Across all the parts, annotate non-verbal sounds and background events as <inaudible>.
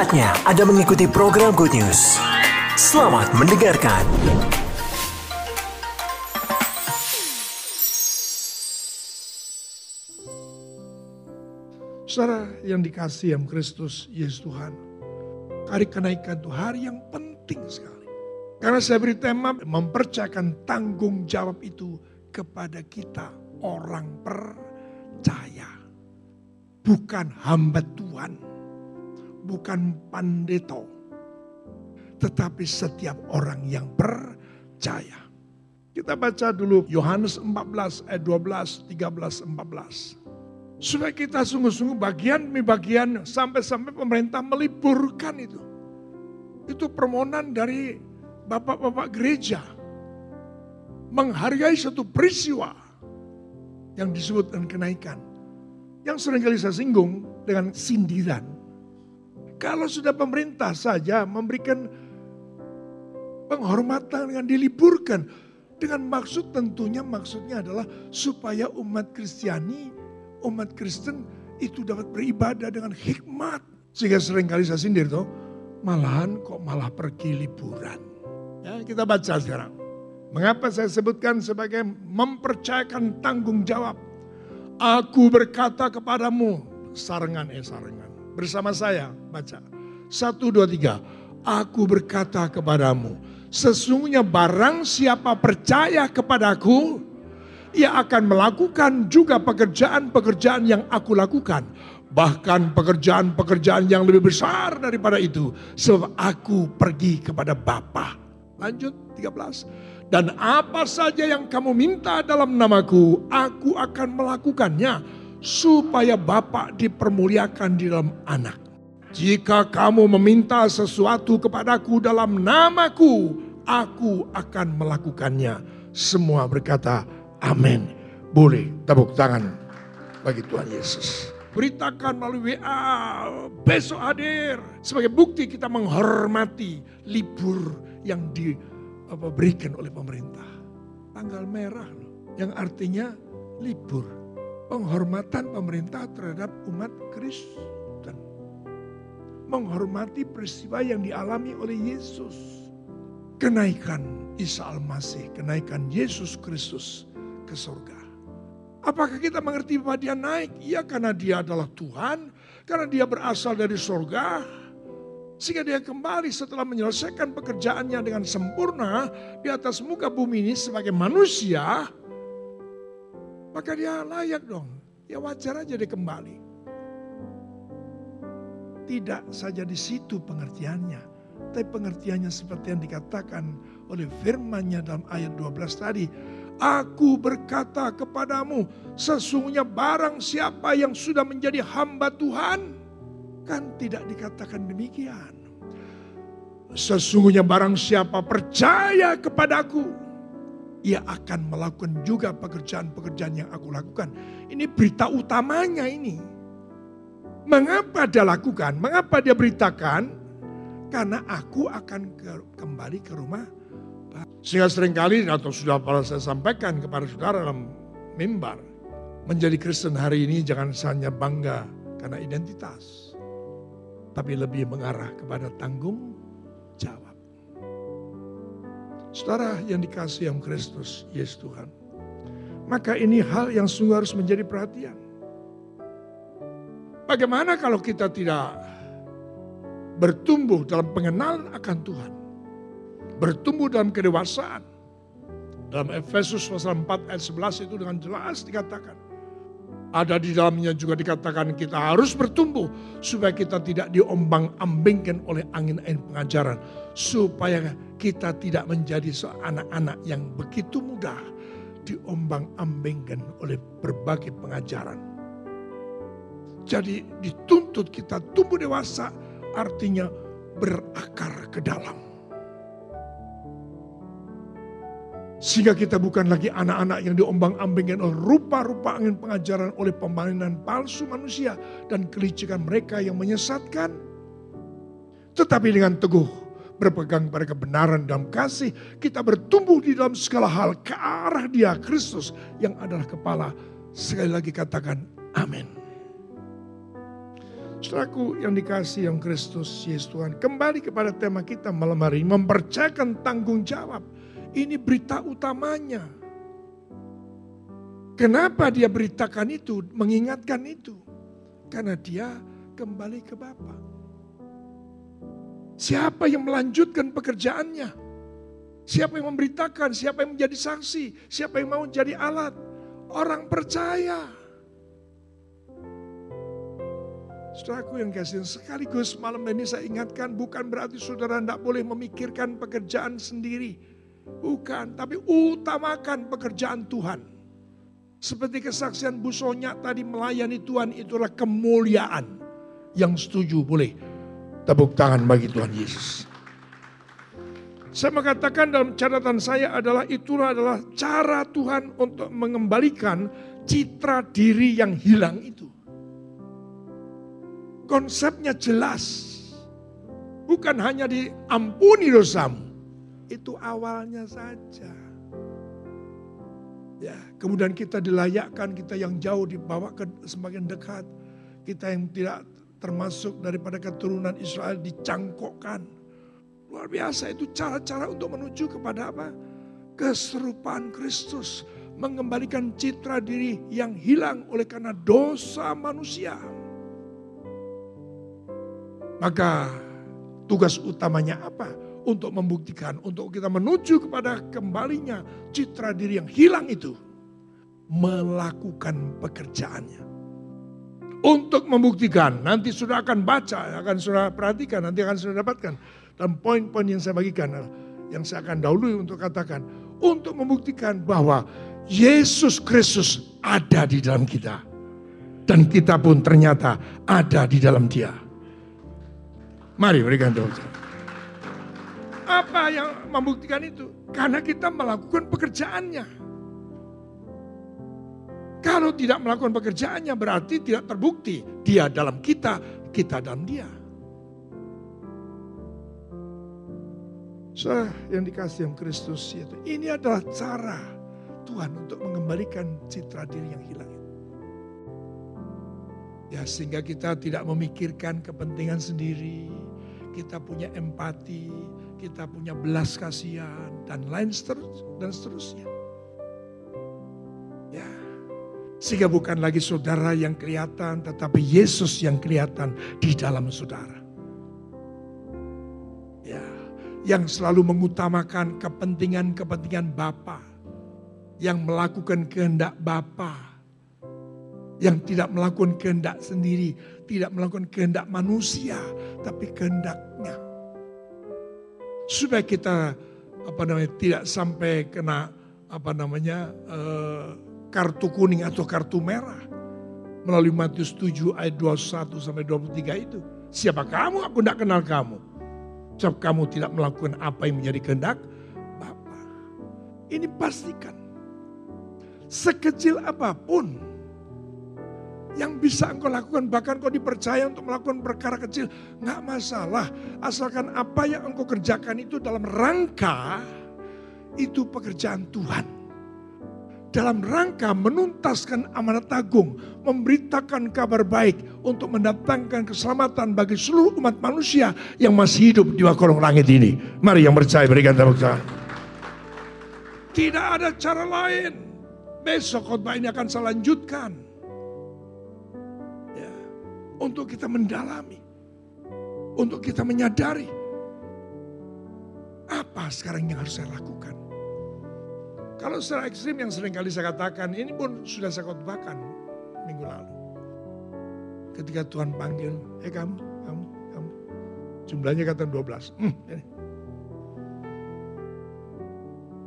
Saatnya Anda mengikuti program Good News. Selamat mendengarkan. Saudara yang dikasih yang Kristus Yesus Tuhan. Hari kenaikan itu hari yang penting sekali. Karena saya beri tema mempercayakan tanggung jawab itu kepada kita orang percaya. Bukan hamba Tuhan. Bukan pandeto. Tetapi setiap orang yang percaya. Kita baca dulu Yohanes 14 ayat 12, 13, 14. Supaya kita sungguh-sungguh bagian demi bagian sampai-sampai pemerintah meliburkan itu. Itu permohonan dari bapak-bapak gereja. Menghargai satu peristiwa yang disebut dengan kenaikan. Yang sering kali saya singgung dengan sindiran. Kalau sudah pemerintah saja memberikan penghormatan dengan diliburkan. Dengan maksud tentunya maksudnya adalah supaya umat Kristiani umat Kristen itu dapat beribadah dengan hikmat. Sehingga sering kali saya sindir tuh, malahan kok malah pergi liburan. Ya, kita baca sekarang. Mengapa saya sebutkan sebagai mempercayakan tanggung jawab. Aku berkata kepadamu, sarengan eh sarengan. Bersama saya, baca. Satu, dua, tiga. Aku berkata kepadamu, sesungguhnya barang siapa percaya kepadaku, ia akan melakukan juga pekerjaan-pekerjaan yang aku lakukan. Bahkan pekerjaan-pekerjaan yang lebih besar daripada itu. Sebab aku pergi kepada Bapa. Lanjut 13. Dan apa saja yang kamu minta dalam namaku, aku akan melakukannya. Supaya Bapa dipermuliakan di dalam anak. Jika kamu meminta sesuatu kepadaku dalam namaku, aku akan melakukannya. Semua berkata, Amin. Boleh tepuk tangan bagi Tuhan Yesus. Beritakan melalui WA, besok hadir. Sebagai bukti kita menghormati libur yang diberikan oleh pemerintah. Tanggal merah yang artinya libur. Penghormatan pemerintah terhadap umat Kristen. Menghormati peristiwa yang dialami oleh Yesus. Kenaikan Isa Al-Masih, kenaikan Yesus Kristus ke surga. Apakah kita mengerti bahwa dia naik? Iya karena dia adalah Tuhan, karena dia berasal dari surga. Sehingga dia kembali setelah menyelesaikan pekerjaannya dengan sempurna di atas muka bumi ini sebagai manusia. Maka dia layak dong. Ya wajar aja dia kembali. Tidak saja di situ pengertiannya. Tapi pengertiannya seperti yang dikatakan oleh firmannya dalam ayat 12 tadi Aku berkata kepadamu, sesungguhnya barang siapa yang sudah menjadi hamba Tuhan, kan tidak dikatakan demikian. Sesungguhnya barang siapa percaya kepadaku, ia akan melakukan juga pekerjaan-pekerjaan yang aku lakukan. Ini berita utamanya ini. Mengapa dia lakukan? Mengapa dia beritakan? Karena aku akan ke, kembali ke rumah sehingga sering kali atau sudah pernah saya sampaikan kepada saudara dalam mimbar. Menjadi Kristen hari ini jangan hanya bangga karena identitas. Tapi lebih mengarah kepada tanggung jawab. Saudara yang dikasih yang Kristus, Yesus Tuhan. Maka ini hal yang sungguh harus menjadi perhatian. Bagaimana kalau kita tidak bertumbuh dalam pengenalan akan Tuhan? bertumbuh dalam kedewasaan. Dalam Efesus pasal 4 ayat 11 itu dengan jelas dikatakan. Ada di dalamnya juga dikatakan kita harus bertumbuh supaya kita tidak diombang-ambingkan oleh angin-angin pengajaran. Supaya kita tidak menjadi seanak-anak yang begitu mudah diombang-ambingkan oleh berbagai pengajaran. Jadi dituntut kita tumbuh dewasa artinya berakar ke dalam. Sehingga kita bukan lagi anak-anak yang diombang-ambingkan oleh rupa-rupa angin pengajaran oleh pembangunan palsu manusia dan kelicikan mereka yang menyesatkan. Tetapi dengan teguh berpegang pada kebenaran dalam kasih, kita bertumbuh di dalam segala hal ke arah dia, Kristus yang adalah kepala. Sekali lagi katakan amin. Saudaraku yang dikasih yang Kristus Yesus Tuhan. Kembali kepada tema kita malam hari ini. Mempercayakan tanggung jawab. Ini berita utamanya. Kenapa dia beritakan itu, mengingatkan itu? Karena dia kembali ke Bapa. Siapa yang melanjutkan pekerjaannya? Siapa yang memberitakan? Siapa yang menjadi saksi? Siapa yang mau jadi alat? Orang percaya. Saudaraku yang kasih sekaligus malam ini saya ingatkan bukan berarti saudara tidak boleh memikirkan pekerjaan sendiri. Bukan, tapi utamakan pekerjaan Tuhan. Seperti kesaksian Bu Sonya tadi melayani Tuhan itulah kemuliaan. Yang setuju boleh tepuk tangan bagi Tuhan Yesus. Saya mengatakan dalam catatan saya adalah itulah adalah cara Tuhan untuk mengembalikan citra diri yang hilang itu. Konsepnya jelas. Bukan hanya diampuni dosamu. Itu awalnya saja. Ya, kemudian kita dilayakkan, kita yang jauh dibawa ke semakin dekat. Kita yang tidak termasuk daripada keturunan Israel dicangkokkan. Luar biasa itu cara-cara untuk menuju kepada apa? Keserupaan Kristus. Mengembalikan citra diri yang hilang oleh karena dosa manusia. Maka tugas utamanya apa? Untuk membuktikan, untuk kita menuju kepada kembalinya citra diri yang hilang itu. Melakukan pekerjaannya. Untuk membuktikan, nanti sudah akan baca, akan sudah perhatikan, nanti akan sudah dapatkan. Dan poin-poin yang saya bagikan, yang saya akan dahului untuk katakan. Untuk membuktikan bahwa Yesus Kristus ada di dalam kita. Dan kita pun ternyata ada di dalam dia. Mari berikan tepuk Apa yang membuktikan itu? Karena kita melakukan pekerjaannya. Kalau tidak melakukan pekerjaannya berarti tidak terbukti. Dia dalam kita, kita dalam dia. Saya yang dikasih yang Kristus itu. Ini adalah cara Tuhan untuk mengembalikan citra diri yang hilang. Ya sehingga kita tidak memikirkan kepentingan sendiri, kita punya empati, kita punya belas kasihan dan lain seterus, dan seterusnya. Ya. Sehingga bukan lagi saudara yang kelihatan tetapi Yesus yang kelihatan di dalam saudara. Ya, yang selalu mengutamakan kepentingan-kepentingan Bapa, yang melakukan kehendak Bapa yang tidak melakukan kehendak sendiri, tidak melakukan kehendak manusia, tapi kehendaknya. Supaya kita apa namanya tidak sampai kena apa namanya uh, kartu kuning atau kartu merah melalui Matius 7 ayat 21 sampai 23 itu. Siapa kamu? Aku tidak kenal kamu. Sebab kamu tidak melakukan apa yang menjadi kehendak Bapa. Ini pastikan. Sekecil apa pun yang bisa engkau lakukan, bahkan engkau dipercaya untuk melakukan perkara kecil, nggak masalah. Asalkan apa yang engkau kerjakan itu dalam rangka itu pekerjaan Tuhan. Dalam rangka menuntaskan amanat agung, memberitakan kabar baik untuk mendatangkan keselamatan bagi seluruh umat manusia yang masih hidup di kolong langit ini. Mari yang percaya berikan tepuk tangan. Tidak ada cara lain. Besok khotbah ini akan saya untuk kita mendalami, untuk kita menyadari apa sekarang yang harus saya lakukan. Kalau secara ekstrim yang sering kali saya katakan, ini pun sudah saya khotbahkan minggu lalu. Ketika Tuhan panggil, eh kamu, kamu, kamu. Jumlahnya kata 12. Hmm, ini.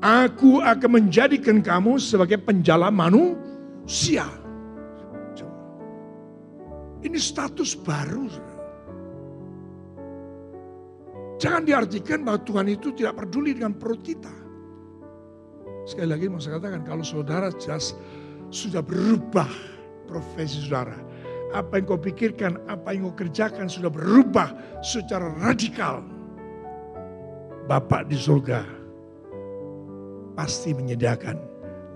Aku akan menjadikan kamu sebagai penjala manusia. Ini status baru. Jangan diartikan bahwa Tuhan itu tidak peduli dengan perut kita. Sekali lagi mau saya katakan, kalau saudara jelas sudah berubah profesi saudara. Apa yang kau pikirkan, apa yang kau kerjakan sudah berubah secara radikal. Bapak di surga pasti menyediakan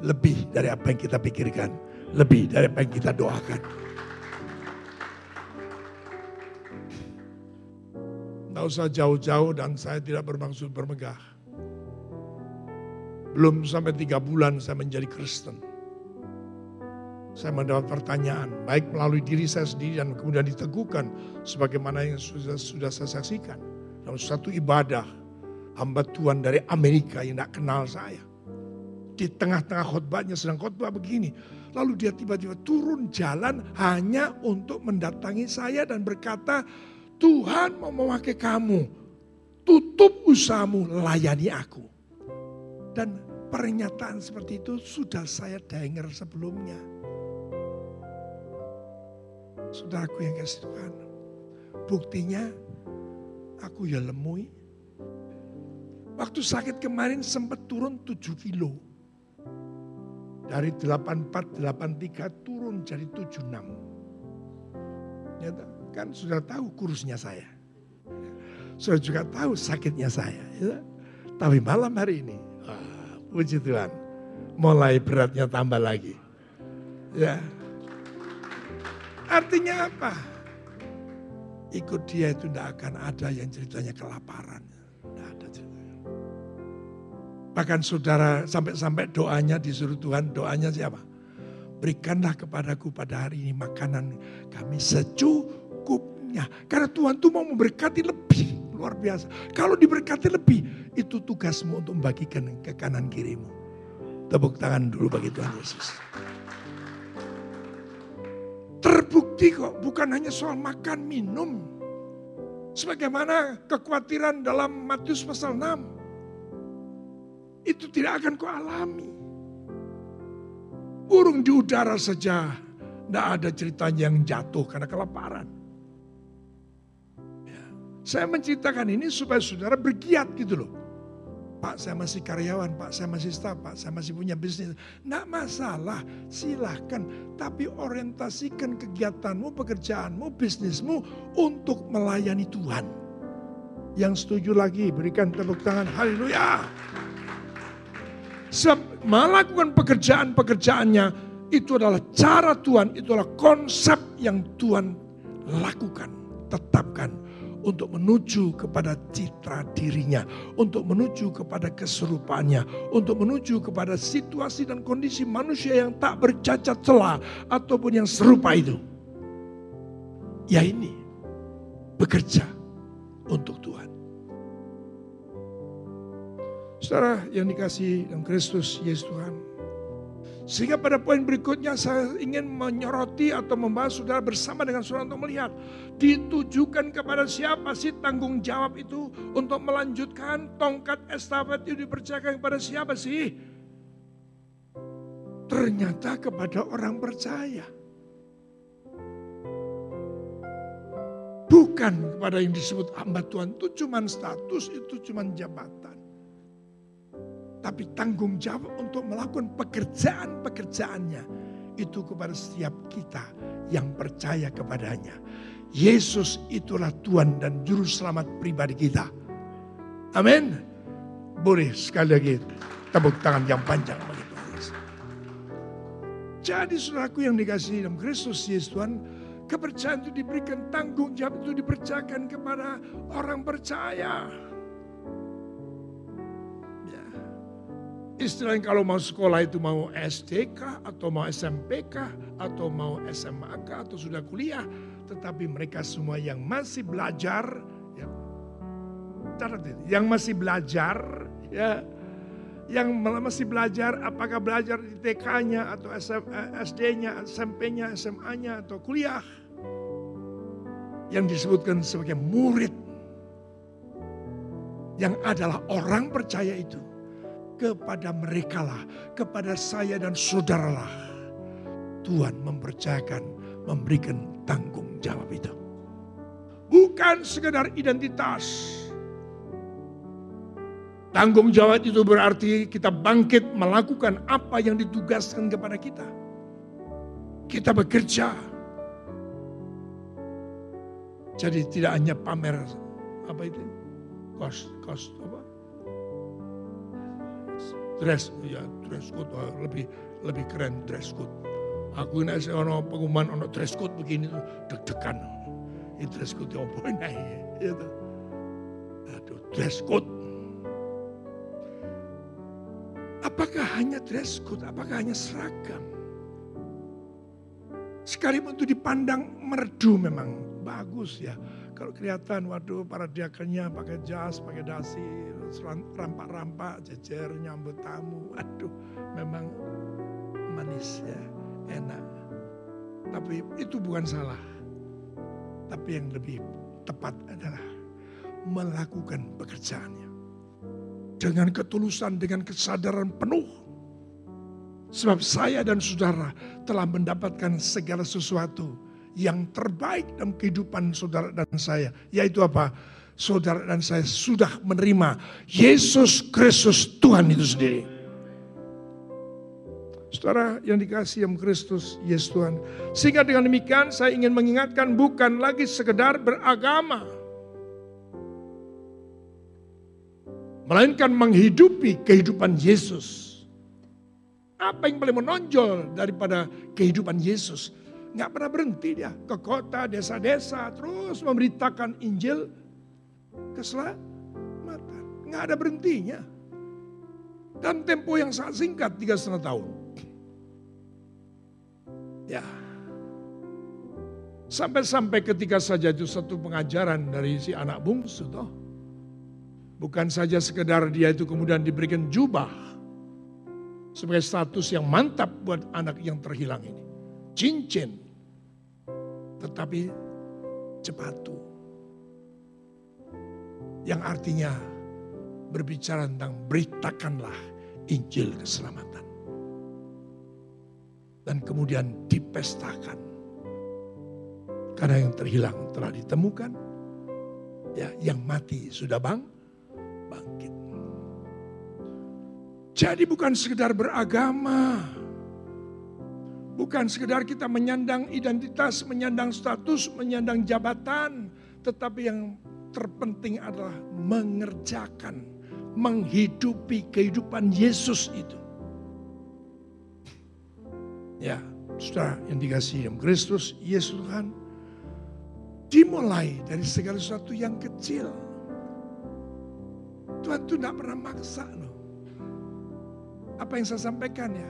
lebih dari apa yang kita pikirkan. Lebih dari apa yang kita doakan. Usah jauh-jauh dan saya tidak bermaksud bermegah. Belum sampai tiga bulan saya menjadi Kristen. Saya mendapat pertanyaan, baik melalui diri saya sendiri dan kemudian diteguhkan sebagaimana yang sudah, sudah saya saksikan. Dalam satu ibadah, hamba Tuhan dari Amerika yang tidak kenal saya. Di tengah-tengah khotbahnya sedang khotbah begini. Lalu dia tiba-tiba turun jalan hanya untuk mendatangi saya dan berkata, Tuhan mau memakai kamu. Tutup usahamu, layani aku. Dan pernyataan seperti itu sudah saya dengar sebelumnya. Saudaraku yang kasih Tuhan. Buktinya aku ya lemui. Waktu sakit kemarin sempat turun 7 kilo. Dari 84, 83 turun jadi 76. Ya, kan sudah tahu kurusnya saya. Sudah juga tahu sakitnya saya. Ya. Tapi malam hari ini, wah, puji Tuhan, mulai beratnya tambah lagi. Ya, Artinya apa? Ikut dia itu tidak akan ada yang ceritanya kelaparan. Tidak ada ceritanya. Bahkan saudara sampai-sampai doanya disuruh Tuhan, doanya siapa? Berikanlah kepadaku pada hari ini makanan kami secukupnya. Karena Tuhan tuh mau memberkati lebih. Luar biasa. Kalau diberkati lebih, itu tugasmu untuk membagikan ke kanan kirimu. Tepuk tangan dulu bagi Tuhan Yesus. Terbukti kok bukan hanya soal makan minum. Sebagaimana kekhawatiran dalam Matius pasal 6. Itu tidak akan kau alami. Burung di udara saja tidak ada ceritanya yang jatuh karena kelaparan. Ya. Saya menceritakan ini supaya saudara bergiat gitu loh. Pak saya masih karyawan, Pak saya masih staff, Pak saya masih punya bisnis. Tidak masalah, silahkan. Tapi orientasikan kegiatanmu, pekerjaanmu, bisnismu untuk melayani Tuhan. Yang setuju lagi berikan tepuk tangan, haleluya. Melakukan pekerjaan-pekerjaannya itu adalah cara Tuhan, itu adalah konsep yang Tuhan lakukan, tetapkan untuk menuju kepada citra dirinya, untuk menuju kepada keserupaannya, untuk menuju kepada situasi dan kondisi manusia yang tak bercacat celah ataupun yang serupa itu. Ya ini bekerja untuk Tuhan. Saudara yang dikasih dalam Kristus Yesus Tuhan. Sehingga pada poin berikutnya saya ingin menyoroti atau membahas saudara bersama dengan saudara untuk melihat. Ditujukan kepada siapa sih tanggung jawab itu untuk melanjutkan tongkat estafet itu dipercayakan kepada siapa sih? Ternyata kepada orang percaya. Bukan kepada yang disebut hamba Tuhan itu cuma status, itu cuma jabatan tapi tanggung jawab untuk melakukan pekerjaan-pekerjaannya itu kepada setiap kita yang percaya kepadanya. Yesus itulah Tuhan dan Juru Selamat pribadi kita. Amin. Boleh sekali lagi tepuk tangan yang panjang bagi Tuhan. Jadi saudaraku yang dikasih dalam Kristus Yesus Tuhan, kepercayaan itu diberikan, tanggung jawab itu dipercayakan kepada orang percaya. Istilahnya kalau mau sekolah itu mau SDK atau mau SMPK atau mau SMAK atau sudah kuliah. Tetapi mereka semua yang masih belajar, ya, yang masih belajar, ya, yang masih belajar apakah belajar di TK-nya atau SD-nya, SMP-nya, SMA-nya atau kuliah. Yang disebutkan sebagai murid. Yang adalah orang percaya itu kepada mereka lah, kepada saya dan saudaralah. Tuhan mempercayakan, memberikan tanggung jawab itu. Bukan sekedar identitas. Tanggung jawab itu berarti kita bangkit melakukan apa yang ditugaskan kepada kita. Kita bekerja. Jadi tidak hanya pamer apa itu? Kos, kos apa? Dress ya dress code lebih lebih keren dress code. Aku ini saya ono pengumuman ono dress code begini tuh deg-degan. Ini dress code yang apa nih? Itu. dress code. Apakah hanya dress code? Apakah hanya seragam? Sekalipun itu dipandang merdu memang bagus ya. Kalau kelihatan, waduh para diakennya pakai jas, pakai dasi, rampak-rampak, jejer, nyambut tamu. Waduh, memang manis ya, enak. Tapi itu bukan salah. Tapi yang lebih tepat adalah melakukan pekerjaannya. Dengan ketulusan, dengan kesadaran penuh. Sebab saya dan saudara telah mendapatkan segala sesuatu yang terbaik dalam kehidupan saudara dan saya. Yaitu apa? Saudara dan saya sudah menerima Yesus Kristus Tuhan itu sendiri. Saudara yang dikasih yang Kristus Yesus Tuhan. Sehingga dengan demikian saya ingin mengingatkan bukan lagi sekedar beragama. Melainkan menghidupi kehidupan Yesus. Apa yang paling menonjol daripada kehidupan Yesus? nggak pernah berhenti dia ke kota, desa-desa, terus memberitakan Injil keselamatan. Nggak ada berhentinya. Dan tempo yang sangat singkat, tiga setengah tahun. Ya. Sampai-sampai ketika saja itu satu pengajaran dari si anak bungsu toh. Bukan saja sekedar dia itu kemudian diberikan jubah. Sebagai status yang mantap buat anak yang terhilang ini cincin, tetapi cepatu. Yang artinya berbicara tentang beritakanlah Injil keselamatan. Dan kemudian dipestakan. Karena yang terhilang telah ditemukan. Ya, yang mati sudah bang, bangkit. Jadi bukan sekedar beragama, Bukan sekedar kita menyandang identitas, menyandang status, menyandang jabatan. Tetapi yang terpenting adalah mengerjakan, menghidupi kehidupan Yesus itu. Ya, sudah yang dikasih yang Kristus, Yesus Tuhan. Dimulai dari segala sesuatu yang kecil. Tuhan itu tidak pernah maksa loh. Apa yang saya sampaikan ya,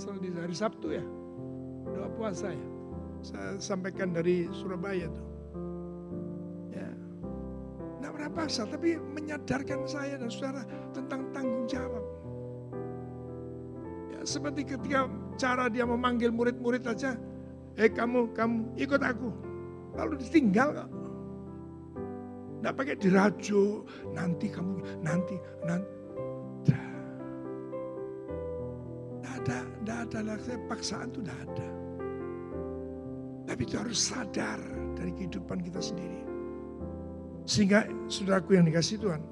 salah di hari Sabtu ya. Doa puasa ya. Saya sampaikan dari Surabaya tuh. Pernah paksa, tapi menyadarkan saya dan saudara tentang tanggung jawab. Ya, seperti ketika cara dia memanggil murid-murid aja. Eh kamu, kamu ikut aku. Lalu ditinggal kok. Nggak pakai dirajo, nanti kamu, nanti, nanti. ada, tidak ada lagi paksaan itu tidak ada. Tapi itu harus sadar dari kehidupan kita sendiri. Sehingga saudaraku yang dikasih Tuhan,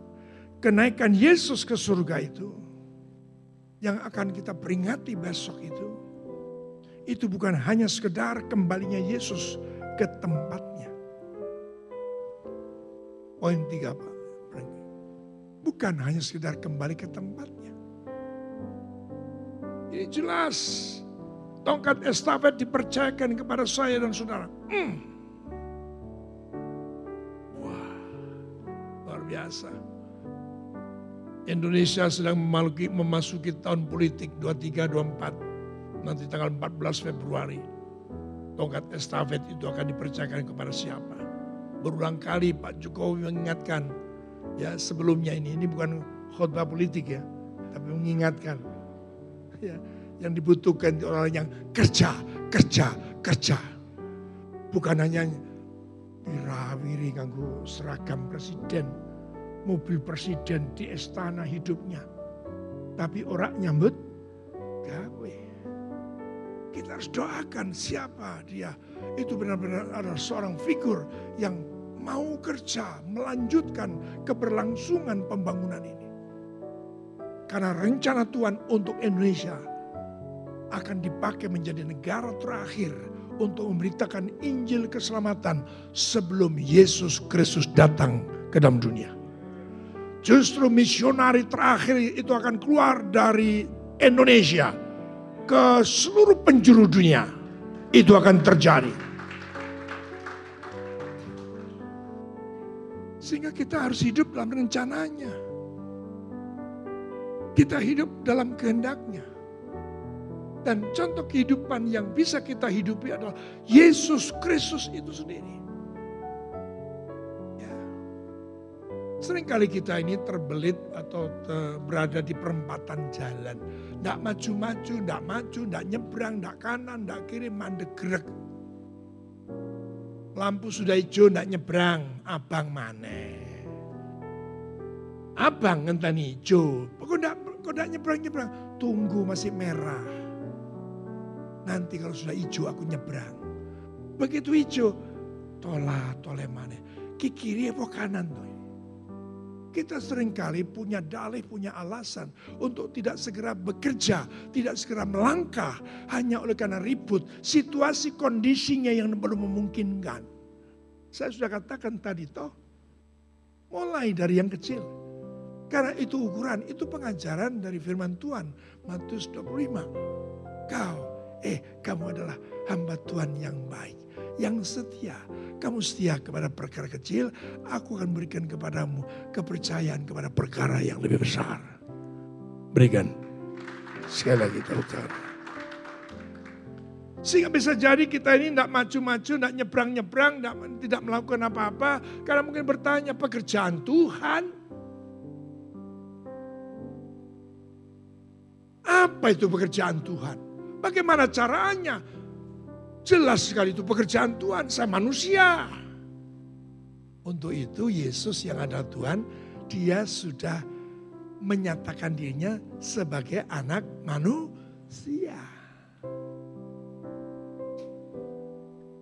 kenaikan Yesus ke surga itu, yang akan kita peringati besok itu, itu bukan hanya sekedar kembalinya Yesus ke tempatnya. Poin tiga Pak. Bukan hanya sekedar kembali ke tempatnya. Ini jelas. Tongkat estafet dipercayakan kepada saya dan saudara. Hmm. Biasa. Indonesia sedang memasuki, memasuki tahun politik 23-24. Nanti tanggal 14 Februari. Tongkat estafet itu akan dipercayakan kepada siapa. Berulang kali Pak Jokowi mengingatkan. Ya sebelumnya ini, ini bukan khutbah politik ya. Tapi mengingatkan Ya, yang dibutuhkan orang yang kerja, kerja, kerja. Bukan hanya wirawiri ganggu seragam presiden, mobil presiden di istana hidupnya. Tapi orang nyambut gawe. Kita harus doakan siapa dia. Itu benar-benar adalah seorang figur yang mau kerja, melanjutkan keberlangsungan pembangunan ini. Karena rencana Tuhan untuk Indonesia akan dipakai menjadi negara terakhir untuk memberitakan Injil keselamatan sebelum Yesus Kristus datang ke dalam dunia. Justru misionari terakhir itu akan keluar dari Indonesia ke seluruh penjuru dunia. Itu akan terjadi. Sehingga kita harus hidup dalam rencananya. Kita hidup dalam kehendaknya. Dan contoh kehidupan yang bisa kita hidupi adalah Yesus Kristus itu sendiri. Seringkali kita ini terbelit atau ter, berada di perempatan jalan. Tidak maju-maju, tidak maju, tidak nyebrang, tidak kanan, tidak kiri, mandek gerak. Lampu sudah hijau, tidak nyebrang, abang mana? Abang ngenteni hijau, kok tidak nyebrang-nyebrang, tunggu masih merah Nanti kalau sudah hijau aku nyebrang. Begitu hijau, tola tole mana. Kiri apa kanan. Kita sering kali punya dalih, punya alasan untuk tidak segera bekerja, tidak segera melangkah hanya oleh karena ribut, situasi kondisinya yang belum memungkinkan. Saya sudah katakan tadi toh, mulai dari yang kecil. Karena itu ukuran, itu pengajaran dari firman Tuhan. Matius 25. Kau Eh, kamu adalah hamba Tuhan yang baik, yang setia. Kamu setia kepada perkara kecil, aku akan berikan kepadamu kepercayaan kepada perkara yang lebih besar. Berikan. Sekali lagi Tuhan. Sehingga bisa jadi kita ini tidak maju-maju, tidak nyebrang-nyebrang, tidak melakukan apa-apa. Karena mungkin bertanya pekerjaan Tuhan. Apa itu pekerjaan Tuhan? Bagaimana caranya? Jelas sekali itu pekerjaan Tuhan, saya manusia. Untuk itu Yesus yang adalah Tuhan, dia sudah menyatakan dirinya sebagai anak manusia.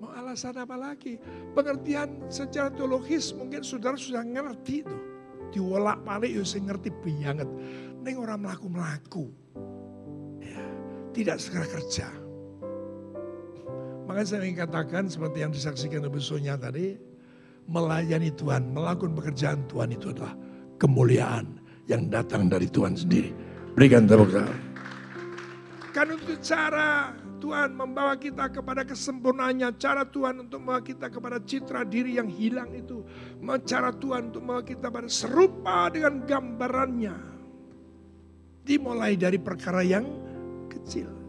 Mau alasan apa lagi? Pengertian secara teologis mungkin saudara sudah ngerti itu. Diwolak balik ya saya ngerti banget. Neng orang melaku-melaku tidak segera kerja. Makanya saya ingin katakan seperti yang disaksikan oleh Sonya tadi, melayani Tuhan, melakukan pekerjaan Tuhan itu adalah kemuliaan yang datang dari Tuhan sendiri. Berikan tepuk tangan. Kan itu cara Tuhan membawa kita kepada kesempurnaannya. Cara Tuhan untuk membawa kita kepada citra diri yang hilang itu. Cara Tuhan untuk membawa kita pada serupa dengan gambarannya. Dimulai dari perkara yang kecil.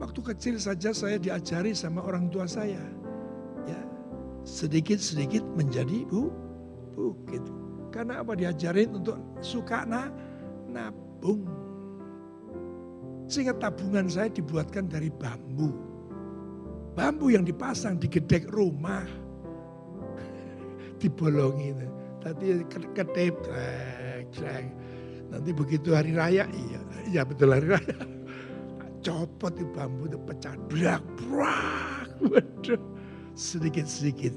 Waktu kecil saja saya diajari sama orang tua saya. Ya, sedikit-sedikit menjadi bu bukit. Karena apa diajarin untuk suka na, nabung. Sehingga tabungan saya dibuatkan dari bambu. Bambu yang dipasang di gedek rumah. <laughs> Dibolongi. Tadi ketep, Nanti begitu hari raya, iya, iya betul hari raya. Copot di bambu itu pecah, brak, brak, <laughs> waduh. Sedikit-sedikit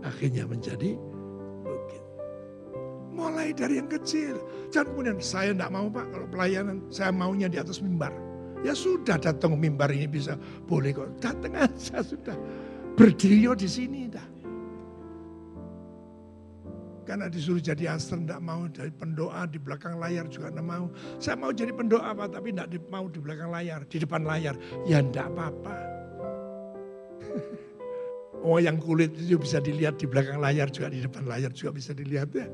akhirnya menjadi bukit. Mulai dari yang kecil. Jangan kemudian saya tidak mau pak kalau pelayanan, saya maunya di atas mimbar. Ya sudah datang mimbar ini bisa boleh kok. Datang aja sudah. Berdiri di sini dah. Karena disuruh jadi aster tidak mau jadi pendoa di belakang layar juga tidak mau. Saya mau jadi pendoa apa tapi tidak mau di belakang layar, di depan layar. Ya tidak apa-apa. <laughs> oh yang kulit itu bisa dilihat di belakang layar juga di depan layar juga bisa dilihat ya.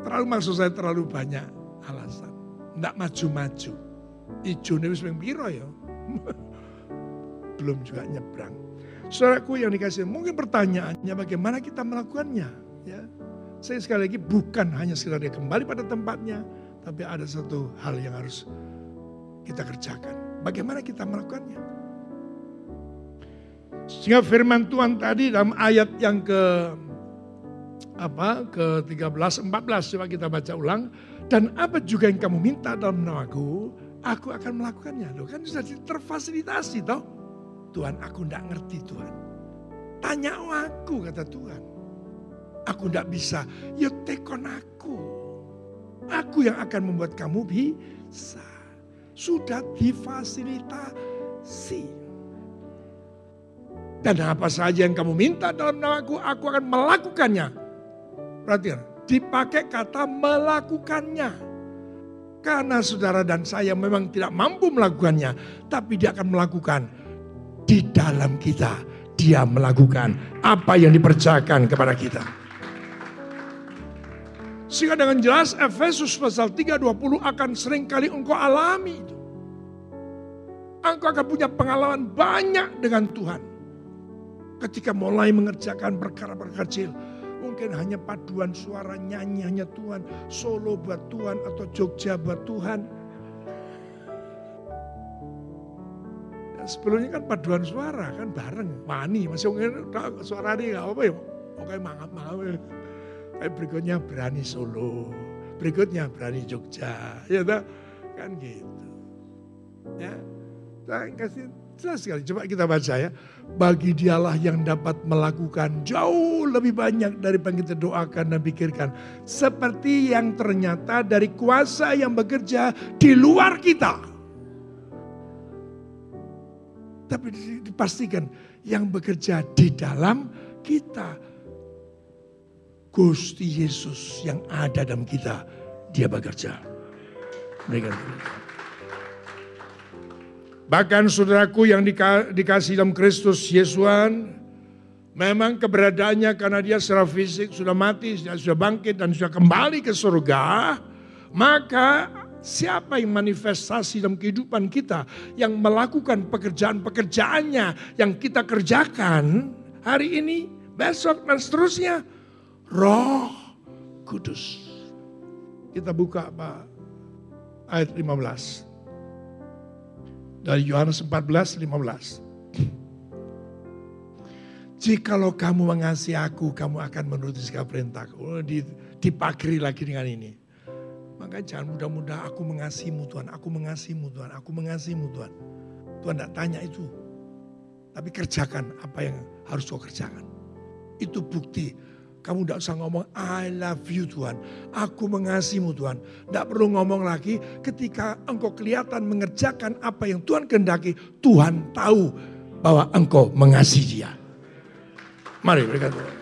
terlalu maksud saya terlalu banyak alasan. Tidak maju-maju. Ijo ini wis ya. <laughs> Belum juga nyebrang. Saudaraku yang dikasih, mungkin pertanyaannya bagaimana kita melakukannya. Ya, Saya sekali lagi bukan hanya sekedar dia kembali pada tempatnya, tapi ada satu hal yang harus kita kerjakan. Bagaimana kita melakukannya? Sehingga firman Tuhan tadi dalam ayat yang ke apa ke 13 14 coba kita baca ulang dan apa juga yang kamu minta dalam namaku aku akan melakukannya loh kan sudah terfasilitasi toh Tuhan aku tidak ngerti Tuhan. Tanya aku kata Tuhan. Aku tidak bisa. Ya tekon aku. Aku yang akan membuat kamu bisa. Sudah difasilitasi. Dan apa saja yang kamu minta dalam namaku, aku akan melakukannya. Perhatikan, dipakai kata melakukannya. Karena saudara dan saya memang tidak mampu melakukannya, tapi dia akan melakukan di dalam kita, dia melakukan apa yang dipercayakan kepada kita. Sehingga dengan jelas Efesus pasal 3:20 akan sering kali engkau alami itu. Engkau akan punya pengalaman banyak dengan Tuhan. Ketika mulai mengerjakan perkara-perkara kecil. Mungkin hanya paduan suara nyanyi hanya Tuhan. Solo buat Tuhan atau Jogja buat Tuhan. Sebelumnya kan paduan suara kan bareng. Wani masih mungkin suara ini gak apa ya. Oke mangap-mangap. Tapi berikutnya berani Solo, berikutnya berani Jogja, ya tak? Kan gitu. Ya, saya kasih jelas sekali. Coba kita baca ya. Bagi dialah yang dapat melakukan jauh lebih banyak dari yang kita doakan dan pikirkan. Seperti yang ternyata dari kuasa yang bekerja di luar kita. Tapi dipastikan yang bekerja di dalam kita Gusti Yesus yang ada dalam kita, dia bekerja. Bahkan saudaraku yang dikasih dalam Kristus Yesuan, memang keberadaannya karena dia secara fisik sudah mati, sudah bangkit dan sudah kembali ke surga, maka siapa yang manifestasi dalam kehidupan kita, yang melakukan pekerjaan-pekerjaannya yang kita kerjakan hari ini, besok dan seterusnya, Roh Kudus. Kita buka Pak ayat 15. Dari Yohanes 14, 15. Jikalau kamu mengasihi aku, kamu akan menuruti segala perintahku. Oh, dipakri lagi dengan ini. Maka jangan mudah-mudah aku mengasihimu Tuhan, aku mengasihimu Tuhan, aku mengasihimu Tuhan. Tuhan tidak tanya itu. Tapi kerjakan apa yang harus kau kerjakan. Itu bukti kamu tidak usah ngomong I love you Tuhan. Aku mengasihimu Tuhan. Tidak perlu ngomong lagi ketika engkau kelihatan mengerjakan apa yang Tuhan kehendaki. Tuhan tahu bahwa engkau mengasihi dia. Mari berkata. Ya,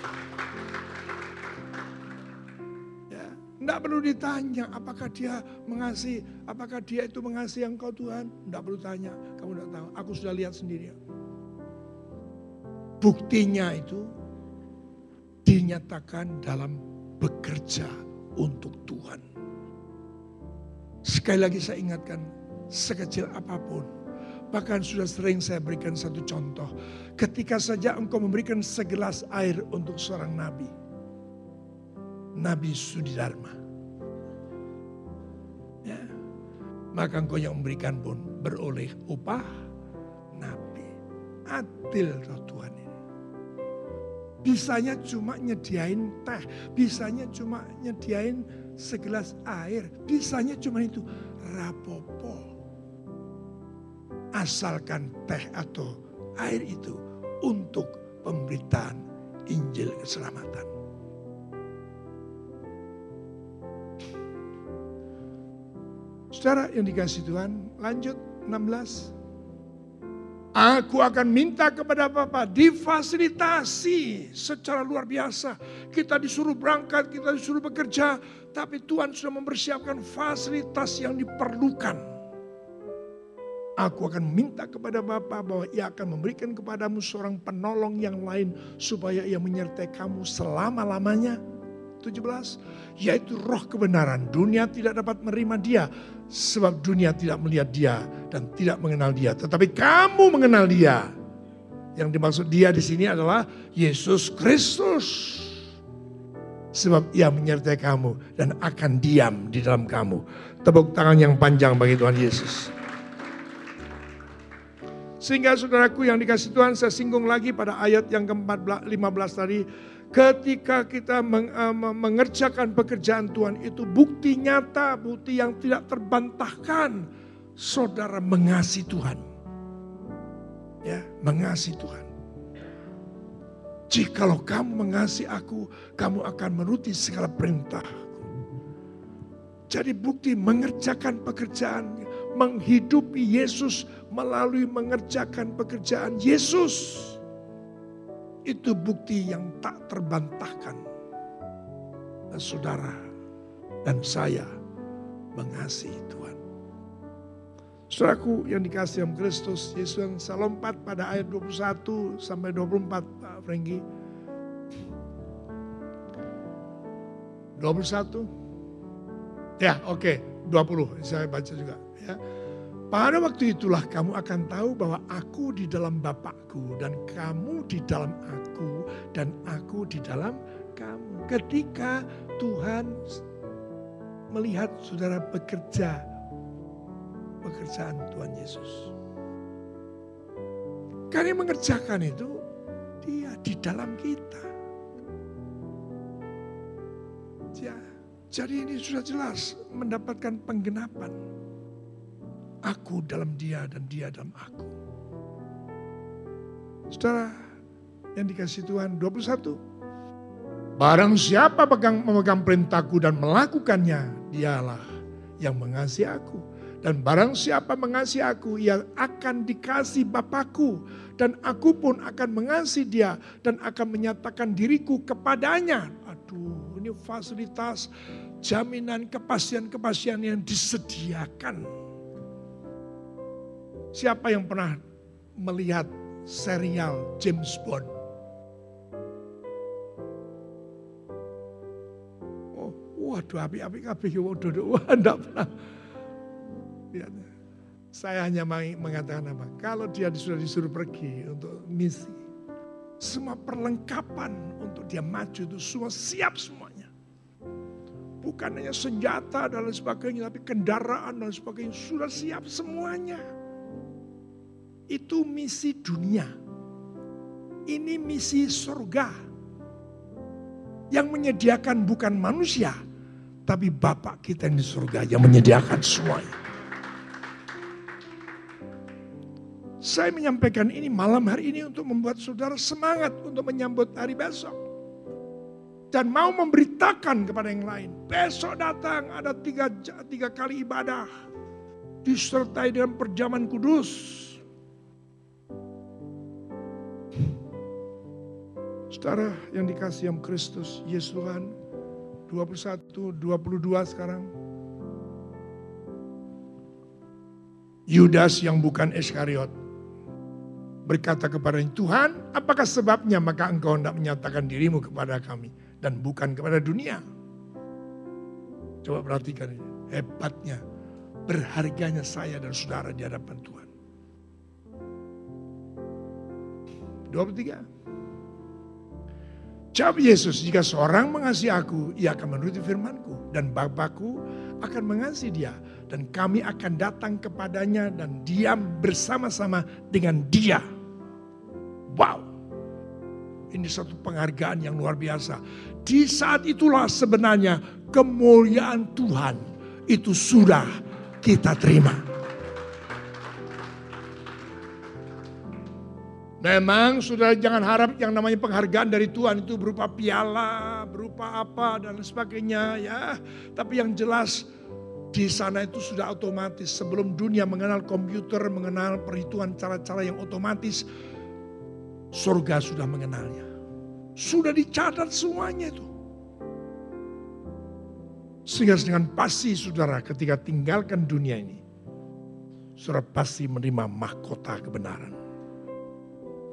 tidak perlu ditanya apakah dia mengasihi, apakah dia itu mengasihi engkau Tuhan. Tidak perlu tanya, kamu tidak tahu. Aku sudah lihat sendiri. Buktinya itu dinyatakan dalam bekerja untuk Tuhan. Sekali lagi saya ingatkan, sekecil apa pun, bahkan sudah sering saya berikan satu contoh. Ketika saja engkau memberikan segelas air untuk seorang nabi, Nabi Sudidarma. Maka engkau yang memberikan pun beroleh upah nabi. Adil roh Tuhan ini. Bisanya cuma nyediain teh, bisanya cuma nyediain segelas air, bisanya cuma itu. Rapopo. Asalkan teh atau air itu untuk pemberitaan Injil keselamatan. Saudara yang dikasih Tuhan, lanjut 16. Aku akan minta kepada Bapak difasilitasi secara luar biasa. Kita disuruh berangkat, kita disuruh bekerja, tapi Tuhan sudah mempersiapkan fasilitas yang diperlukan. Aku akan minta kepada Bapak bahwa ia akan memberikan kepadamu seorang penolong yang lain supaya ia menyertai kamu selama-lamanya 17 yaitu roh kebenaran. Dunia tidak dapat menerima dia sebab dunia tidak melihat dia dan tidak mengenal dia, tetapi kamu mengenal dia. Yang dimaksud dia di sini adalah Yesus Kristus. Sebab ia menyertai kamu dan akan diam di dalam kamu. Tepuk tangan yang panjang bagi Tuhan Yesus. Sehingga saudaraku yang dikasih Tuhan saya singgung lagi pada ayat yang ke-15 tadi Ketika kita eh, mengerjakan pekerjaan Tuhan itu bukti nyata, bukti yang tidak terbantahkan. Saudara mengasihi Tuhan. Ya, mengasihi Tuhan. Jikalau kamu mengasihi aku, kamu akan menuruti segala perintah. Jadi bukti mengerjakan pekerjaan, menghidupi Yesus melalui mengerjakan pekerjaan Yesus itu bukti yang tak terbantahkan. Dan saudara dan saya mengasihi Tuhan. Saudaraku yang dikasih oleh Kristus, Yesus yang saya lompat pada ayat 21 sampai 24 Pak Franky. 21. Ya oke, okay. 20 saya baca juga. Ya. Pada waktu itulah kamu akan tahu bahwa aku di dalam Bapakku dan kamu di dalam aku dan aku di dalam kamu. Ketika Tuhan melihat saudara bekerja pekerjaan Tuhan Yesus. Karena yang mengerjakan itu dia di dalam kita. Ya, jadi ini sudah jelas mendapatkan penggenapan. Aku dalam dia dan dia dalam aku. Saudara yang dikasih Tuhan 21. Barang siapa pegang, memegang perintahku dan melakukannya, dialah yang mengasihi aku. Dan barang siapa mengasihi aku, ia akan dikasih Bapakku. Dan aku pun akan mengasihi dia dan akan menyatakan diriku kepadanya. Aduh, ini fasilitas jaminan kepastian-kepastian yang disediakan. Siapa yang pernah melihat serial James Bond? Oh, waduh, api-api-api, waduh, waduh, enggak pernah Ya, saya hanya mengatakan apa? Kalau dia sudah disuruh pergi untuk misi, semua perlengkapan untuk dia maju itu semua siap semuanya. Bukan hanya senjata dan lain sebagainya, tapi kendaraan dan sebagainya sudah siap semuanya. Itu misi dunia. Ini misi surga. Yang menyediakan bukan manusia, tapi Bapak kita yang di surga yang menyediakan semuanya. Saya menyampaikan ini malam hari ini untuk membuat saudara semangat untuk menyambut hari besok. Dan mau memberitakan kepada yang lain. Besok datang ada tiga, tiga kali ibadah. Disertai dengan perjaman kudus. Saudara yang dikasih yang Kristus, Yesus Tuhan. 21, 22 sekarang. Yudas yang bukan Iskariot berkata kepada Tuhan, apakah sebabnya maka engkau hendak menyatakan dirimu kepada kami dan bukan kepada dunia? Coba perhatikan ini, hebatnya, berharganya saya dan saudara di hadapan Tuhan. 23. Jawab Yesus, jika seorang mengasihi aku, ia akan menuruti firmanku. Dan Bapakku akan mengasihi dia. Dan kami akan datang kepadanya dan diam bersama-sama dengan dia. Wow. Ini satu penghargaan yang luar biasa. Di saat itulah sebenarnya kemuliaan Tuhan itu sudah kita terima. Memang sudah jangan harap yang namanya penghargaan dari Tuhan itu berupa piala, berupa apa dan sebagainya ya. Tapi yang jelas di sana itu sudah otomatis sebelum dunia mengenal komputer, mengenal perhitungan cara-cara yang otomatis, surga sudah mengenalnya. Sudah dicatat semuanya itu. Sehingga dengan pasti saudara ketika tinggalkan dunia ini, saudara pasti menerima mahkota kebenaran.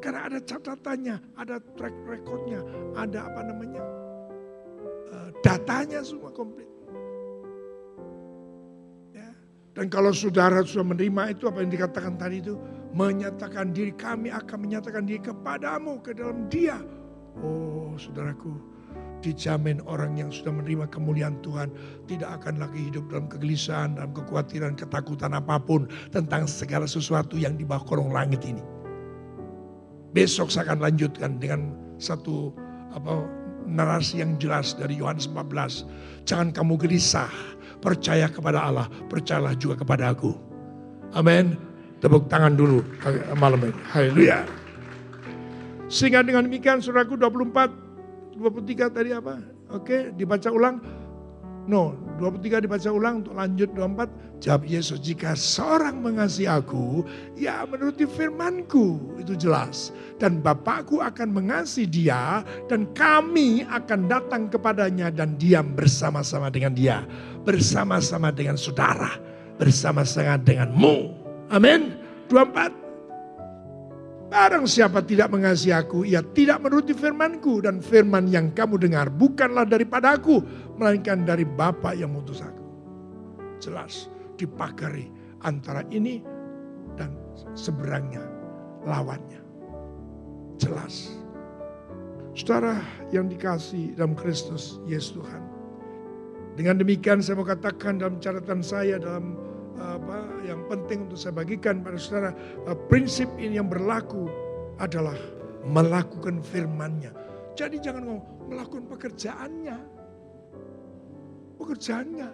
Karena ada catatannya, ada track recordnya, ada apa namanya, eh, datanya semua komplit. Ya. Dan kalau saudara sudah menerima itu apa yang dikatakan tadi itu, menyatakan diri, kami akan menyatakan diri kepadamu ke dalam dia. Oh saudaraku, dijamin orang yang sudah menerima kemuliaan Tuhan tidak akan lagi hidup dalam kegelisahan, dalam kekhawatiran, ketakutan apa pun tentang segala sesuatu yang di bawah kolong langit ini. Besok saya akan lanjutkan dengan satu apa narasi yang jelas dari Yohanes 14. Jangan kamu gelisah, percaya kepada Allah, percayalah juga kepada aku. Amin. Tepuk tangan dulu malam ini. Haleluya. Sehingga dengan demikian suraku 24, 23 tadi apa? Oke, dibaca ulang. No, 23 dibaca ulang untuk lanjut 24. Jawab Yesus, jika seorang mengasihi aku, ya menuruti firmanku. Itu jelas. Dan Bapakku akan mengasihi dia dan kami akan datang kepadanya dan diam bersama-sama dengan dia. Bersama-sama dengan saudara. Bersama-sama denganmu Amin. 24. Barang siapa tidak mengasihi aku, ia tidak menuruti firmanku. Dan firman yang kamu dengar bukanlah daripada aku, melainkan dari Bapa yang mengutus aku. Jelas dipagari antara ini dan seberangnya, lawannya. Jelas. Saudara yang dikasih dalam Kristus Yesus Tuhan. Dengan demikian saya mau katakan dalam catatan saya dalam apa yang penting untuk saya bagikan pada saudara uh, prinsip ini yang berlaku adalah melakukan firmannya. Jadi jangan ngomong melakukan pekerjaannya. Pekerjaannya.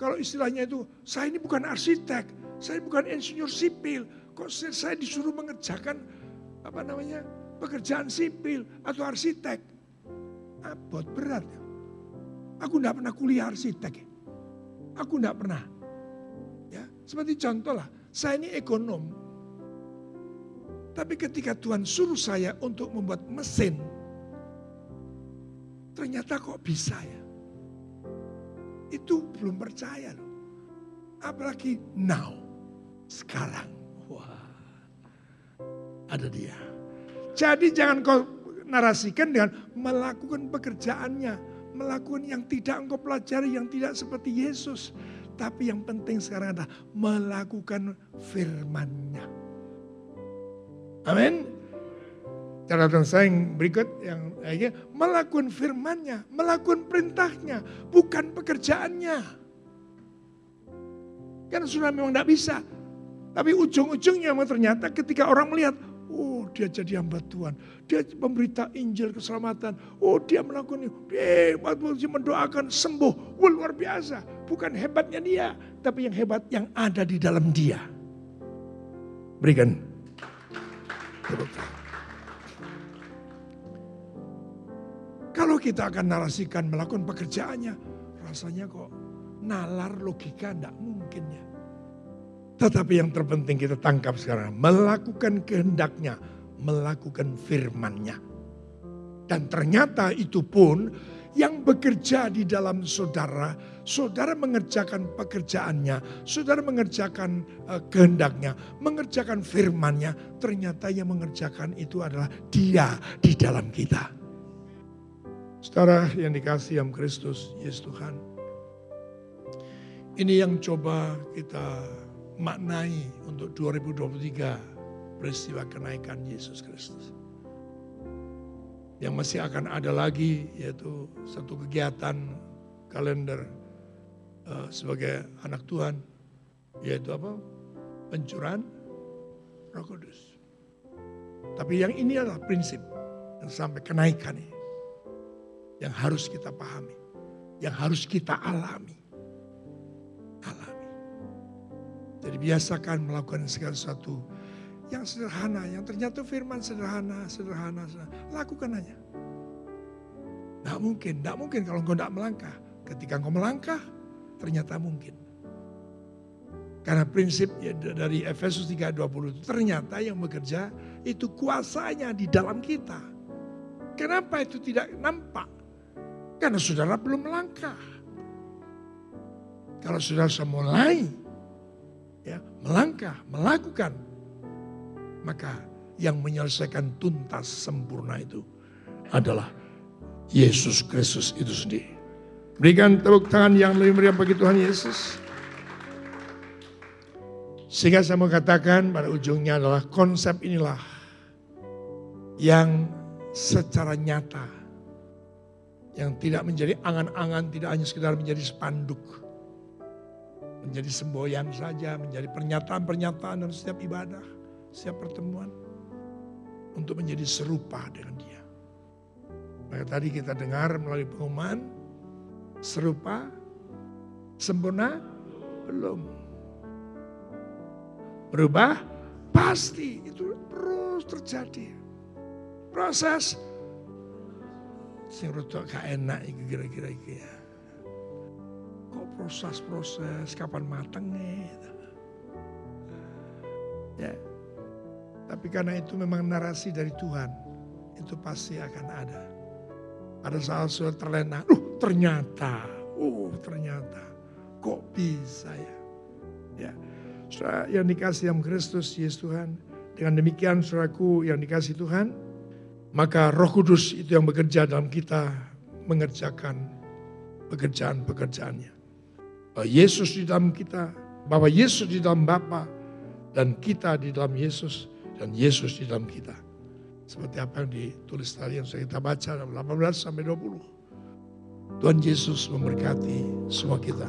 Kalau istilahnya itu saya ini bukan arsitek, saya bukan insinyur sipil, kok saya disuruh mengerjakan apa namanya pekerjaan sipil atau arsitek. Abot berat. Aku tidak pernah kuliah arsitek. Aku tidak pernah. Seperti contoh lah, saya ini ekonom. Tapi ketika Tuhan suruh saya untuk membuat mesin, ternyata kok bisa ya. Itu belum percaya loh. Apalagi now, sekarang. Wah, ada dia. Jadi jangan kau narasikan dengan melakukan pekerjaannya. Melakukan yang tidak engkau pelajari, yang tidak seperti Yesus. Tapi yang penting sekarang adalah melakukan firmannya. Amin. Catatan saya yang berikut yang lagi melakukan firmannya, melakukan perintahnya, bukan pekerjaannya. Kan sudah memang tidak bisa. Tapi ujung-ujungnya memang ternyata ketika orang melihat, Oh dia jadi hamba Tuhan. Dia memberita Injil keselamatan. Oh dia melakukan ini. Dia mendoakan sembuh. Luar biasa. Bukan hebatnya dia. Tapi yang hebat yang ada di dalam dia. Berikan. Kalau kita akan narasikan melakukan pekerjaannya. Rasanya kok nalar logika tidak mungkin ya. Tetapi yang terpenting kita tangkap sekarang, melakukan kehendaknya, melakukan firmannya. Dan ternyata itu pun yang bekerja di dalam saudara, saudara mengerjakan pekerjaannya, saudara mengerjakan uh, kehendaknya, mengerjakan firmannya, ternyata yang mengerjakan itu adalah dia di dalam kita. Saudara yang dikasih yang Kristus, Yesus Tuhan. Ini yang coba kita maknai untuk 2023 peristiwa kenaikan Yesus Kristus. Yang masih akan ada lagi yaitu satu kegiatan kalender uh, sebagai anak Tuhan yaitu apa? Pencurahan Roh Kudus. Tapi yang ini adalah prinsip yang sampai kenaikan ini. Yang harus kita pahami. Yang harus kita alami. Jadi biasakan melakukan segala sesuatu yang sederhana, yang ternyata firman sederhana, sederhana, sederhana. lakukan aja. Tidak mungkin, tidak mungkin kalau engkau tidak melangkah. Ketika engkau melangkah, ternyata mungkin. Karena prinsip dari Efesus 3.20 itu ternyata yang bekerja itu kuasanya di dalam kita. Kenapa itu tidak nampak? Karena saudara belum melangkah. Kalau saudara sudah mulai, ya, melangkah, melakukan, maka yang menyelesaikan tuntas sempurna itu adalah Yesus Kristus itu sendiri. Berikan tepuk tangan yang lebih meriah bagi Tuhan Yesus. Sehingga saya mau katakan pada ujungnya adalah konsep inilah yang secara nyata yang tidak menjadi angan-angan, tidak hanya sekedar menjadi spanduk, menjadi semboyan saja, menjadi pernyataan-pernyataan dalam setiap ibadah, setiap pertemuan untuk menjadi serupa dengan dia. Maka tadi kita dengar melalui pengumuman serupa sempurna belum. Berubah pasti itu terus terjadi. Proses sing rada gak enak kira-kira ya kok proses-proses kapan matangnya gitu. ya tapi karena itu memang narasi dari Tuhan itu pasti akan ada pada saat sudah terlena uh ternyata uh ternyata kok bisa ya ya yang dikasih dalam Kristus Yesus Tuhan. Dengan demikian saudaraku yang dikasih Tuhan. Maka roh kudus itu yang bekerja dalam kita mengerjakan pekerjaan-pekerjaannya. Yesus di dalam kita, bahwa Yesus di dalam Bapa dan kita di dalam Yesus dan Yesus di dalam kita. Seperti apa yang ditulis tadi yang saya kita baca dalam 18 sampai 20. Tuhan Yesus memberkati semua kita.